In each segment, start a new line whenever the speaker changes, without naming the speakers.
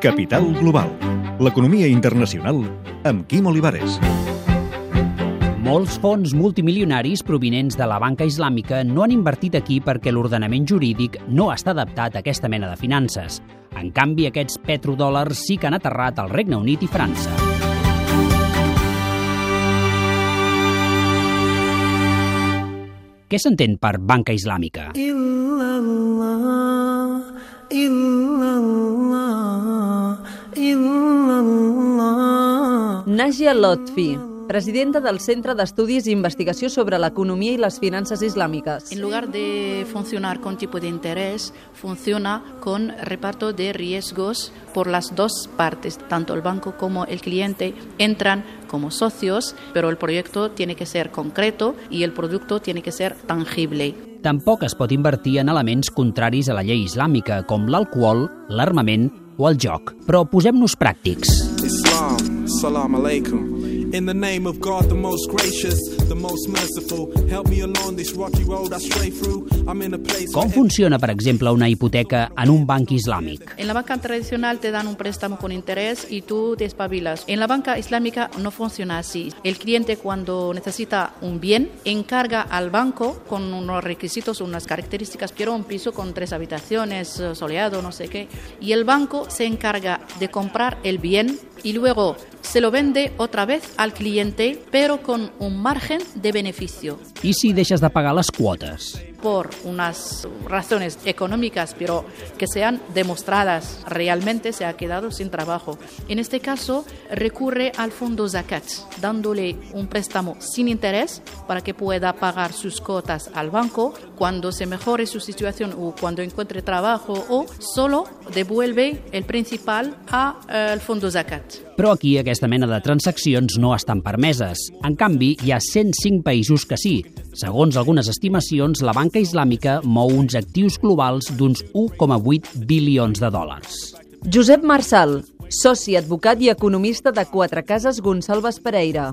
Capital Global, l'economia internacional amb Quim Olivares.
Molts fons multimilionaris provinents de la banca islàmica no han invertit aquí perquè l'ordenament jurídic no està adaptat a aquesta mena de finances. En canvi, aquests petrodòlars sí que han aterrat al Regne Unit i França. Què s'entén per banca islàmica?
Najia Lotfi, presidenta del Centre d'Estudis i Investigació sobre l'Economia i les Finances Islàmiques.
En lugar de funcionar con tipo de interés, funciona con reparto de riesgos por las dos partes, tanto el banco como el cliente entran como socios, pero el proyecto tiene que ser concreto y el producto tiene que ser tangible.
Tampoc es pot invertir en elements contraris a la llei islàmica, com l'alcohol, l'armament o el joc. Però posem-nos pràctics.
Islam, salam alaikum. In the name of God, the most gracious, the most merciful, help me along this rocky road I stray through. I'm in a place
Com funciona, per exemple, una hipoteca en un banc islàmic?
En la banca tradicional te dan un préstamo con interés y tú te espabilas. En la banca islámica no funciona así. El cliente cuando necesita un bien encarga al banco con unos requisitos, unas características, quiero un piso con tres habitaciones, soleado, no sé qué, y el banco se encarga de comprar el bien y luego se lo vende otra vez al cliente, pero con un margen de beneficio.
I si deixes de pagar les quotes?
Por unas razones económicas, pero que sean demostradas realmente, se ha quedado sin trabajo. En este caso, recurre al fondo Zakat, dándole un préstamo sin interés para que pueda pagar sus cotas al banco cuando se mejore su situación o cuando encuentre trabajo o solo devuelve el principal al fondo Zakat.
Però aquí aquesta mena de transaccions no estan permeses. En canvi, hi ha 105 països que sí. Segons algunes estimacions, la banca islàmica mou uns actius globals d'uns 1,8 bilions de dòlars.
Josep Marçal, soci, advocat i economista de Quatre Cases Gonçalves Pereira.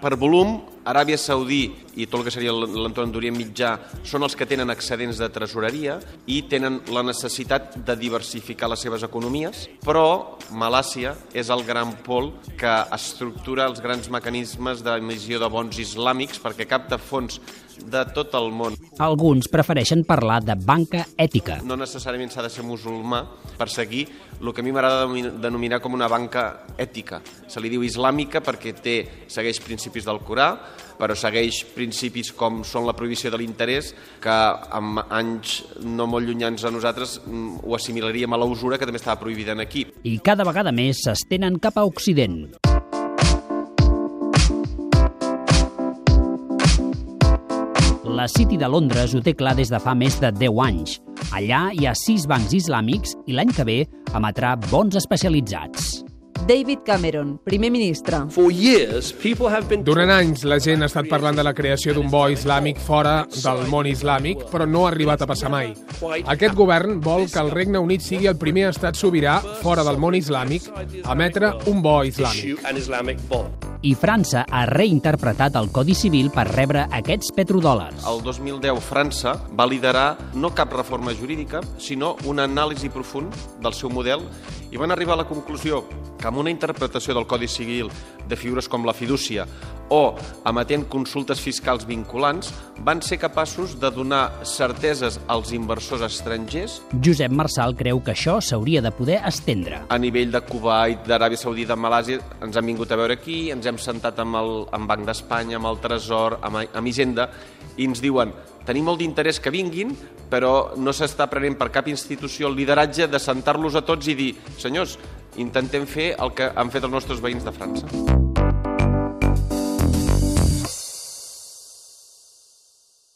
Per volum, Aràbia Saudí i tot el que seria l'entorn d'Orient Mitjà són els que tenen excedents de tresoreria i tenen la necessitat de diversificar les seves economies, però Malàcia és el gran pol que estructura els grans mecanismes d'emissió de bons islàmics perquè capta fons de tot el món.
Alguns prefereixen parlar de banca ètica.
No necessàriament s'ha de ser musulmà per seguir el que a mi m'agrada denominar com una banca ètica. Se li diu islàmica perquè té, segueix principis del Corà, però segueix principis com són la prohibició de l'interès, que amb anys no molt llunyans a nosaltres mm, ho assimilaríem a la usura, que també estava prohibida aquí.
I cada vegada més s'estenen cap a Occident. La City de Londres ho té clar des de fa més de 10 anys. Allà hi ha sis bancs islàmics i l'any que ve emetrà bons especialitzats.
David Cameron, primer ministre.
Durant anys la gent ha estat parlant de la creació d'un bo islàmic fora del món islàmic, però no ha arribat a passar mai. Aquest govern vol que el Regne Unit sigui el primer estat sobirà fora del món islàmic a emetre un bo islàmic.
I França ha reinterpretat el Codi Civil per rebre aquests petrodòlars.
El 2010 França va liderar no cap reforma jurídica, sinó una anàlisi profund del seu model i van arribar a la conclusió que amb una interpretació del Codi Civil de figures com la fidúcia o emetent consultes fiscals vinculants, van ser capaços de donar certeses als inversors estrangers.
Josep Marçal creu que això s'hauria de poder estendre.
A nivell de Kuwait, d'Aràbia Saudita, de Malàsia, ens han vingut a veure aquí, ens hem sentat amb el amb Banc d'Espanya, amb el Tresor, amb, amb Hisenda, i ens diuen tenim molt d'interès que vinguin, però no s'està prenent per cap institució el lideratge de sentar-los a tots i dir senyors, intentem fer el que han fet els nostres veïns de França.